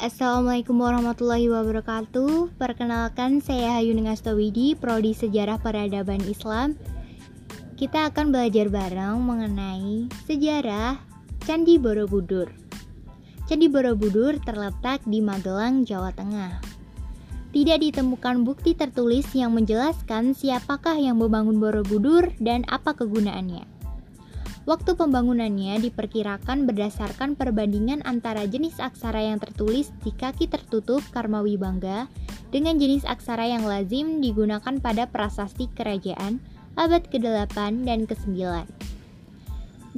Assalamualaikum warahmatullahi wabarakatuh. Perkenalkan saya Hayun Ngastawidi Prodi Sejarah Peradaban Islam. Kita akan belajar bareng mengenai sejarah Candi Borobudur. Candi Borobudur terletak di Magelang, Jawa Tengah. Tidak ditemukan bukti tertulis yang menjelaskan siapakah yang membangun Borobudur dan apa kegunaannya Waktu pembangunannya diperkirakan berdasarkan perbandingan antara jenis aksara yang tertulis di kaki tertutup Karmawi Bangga dengan jenis aksara yang lazim digunakan pada prasasti kerajaan abad ke-8 dan ke-9.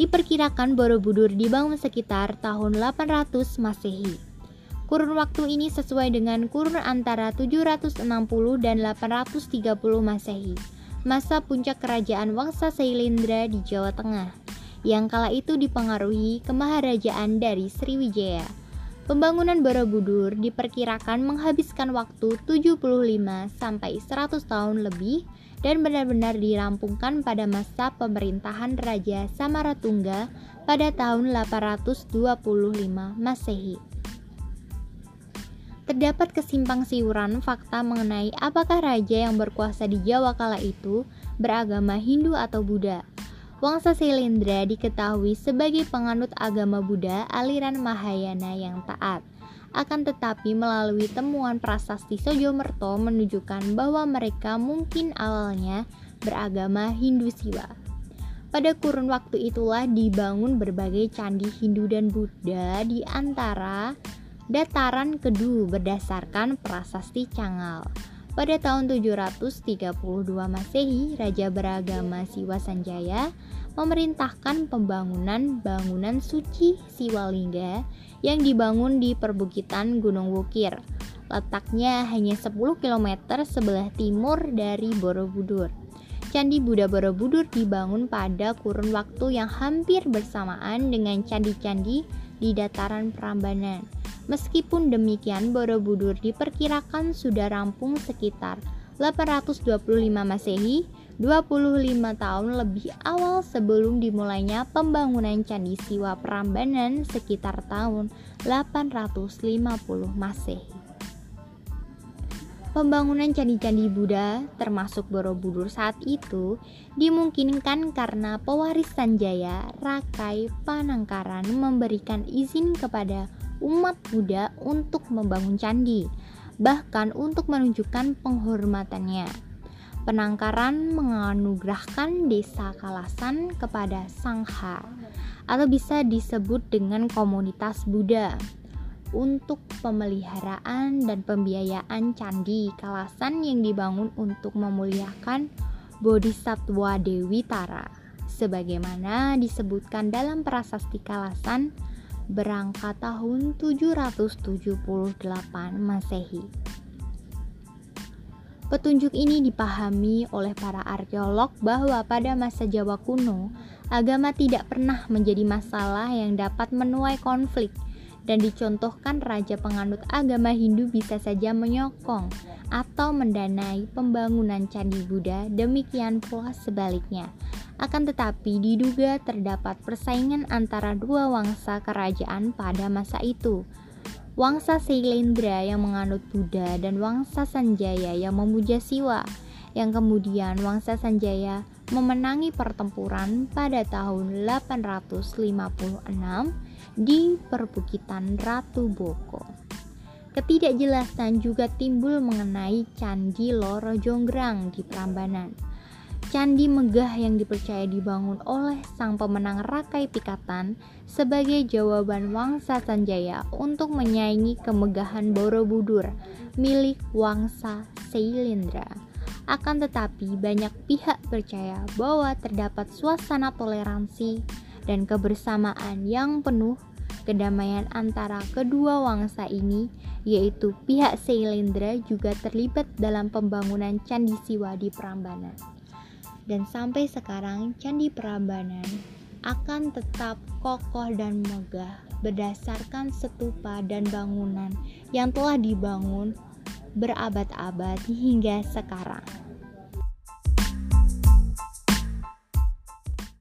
Diperkirakan Borobudur dibangun sekitar tahun 800 Masehi. Kurun waktu ini sesuai dengan kurun antara 760 dan 830 Masehi, masa puncak kerajaan Wangsa Sailendra di Jawa Tengah yang kala itu dipengaruhi kemaharajaan dari Sriwijaya. Pembangunan Borobudur diperkirakan menghabiskan waktu 75 sampai 100 tahun lebih dan benar-benar dirampungkan pada masa pemerintahan Raja Samaratungga pada tahun 825 Masehi. Terdapat kesimpang siuran fakta mengenai apakah raja yang berkuasa di Jawa kala itu beragama Hindu atau Buddha. Wangsa Silindra diketahui sebagai penganut agama Buddha aliran Mahayana yang taat. Akan tetapi melalui temuan prasasti Sojomerto menunjukkan bahwa mereka mungkin awalnya beragama Hindu Siwa. Pada kurun waktu itulah dibangun berbagai candi Hindu dan Buddha di antara dataran Kedu berdasarkan prasasti Cangal. Pada tahun 732 Masehi, Raja beragama Siwa Sanjaya memerintahkan pembangunan bangunan suci Siwalingga yang dibangun di perbukitan Gunung Wukir. Letaknya hanya 10 km sebelah timur dari Borobudur. Candi Buddha Borobudur dibangun pada kurun waktu yang hampir bersamaan dengan candi-candi di dataran Prambanan. Meskipun demikian, Borobudur diperkirakan sudah rampung sekitar 825 Masehi, 25 tahun lebih awal sebelum dimulainya pembangunan Candi Siwa Prambanan sekitar tahun 850 Masehi. Pembangunan candi-candi Buddha termasuk Borobudur saat itu dimungkinkan karena pewaris Sanjaya Rakai Panangkaran memberikan izin kepada umat Buddha untuk membangun candi, bahkan untuk menunjukkan penghormatannya. Penangkaran menganugerahkan desa Kalasan kepada Sangha atau bisa disebut dengan komunitas Buddha untuk pemeliharaan dan pembiayaan candi Kalasan yang dibangun untuk memuliakan Bodhisattva Dewi Tara. Sebagaimana disebutkan dalam prasasti Kalasan berangkat tahun 778 Masehi. Petunjuk ini dipahami oleh para arkeolog bahwa pada masa Jawa kuno, agama tidak pernah menjadi masalah yang dapat menuai konflik dan dicontohkan raja penganut agama Hindu bisa saja menyokong atau mendanai pembangunan candi Buddha, demikian pula sebaliknya. Akan tetapi diduga terdapat persaingan antara dua wangsa kerajaan pada masa itu. Wangsa Sailendra yang menganut Buddha dan Wangsa Sanjaya yang memuja Siwa, yang kemudian Wangsa Sanjaya memenangi pertempuran pada tahun 856 di perbukitan Ratu Boko. Ketidakjelasan juga timbul mengenai Candi Loro Jonggrang di Prambanan. Candi megah yang dipercaya dibangun oleh sang pemenang Rakai Pikatan sebagai jawaban Wangsa Sanjaya untuk menyaingi kemegahan Borobudur milik Wangsa Sailendra. Akan tetapi banyak pihak percaya bahwa terdapat suasana toleransi dan kebersamaan yang penuh kedamaian antara kedua wangsa ini yaitu pihak Sailendra juga terlibat dalam pembangunan Candi Siwa di Prambanan. Dan sampai sekarang Candi Prambanan akan tetap kokoh dan megah berdasarkan setupa dan bangunan yang telah dibangun berabad-abad hingga sekarang.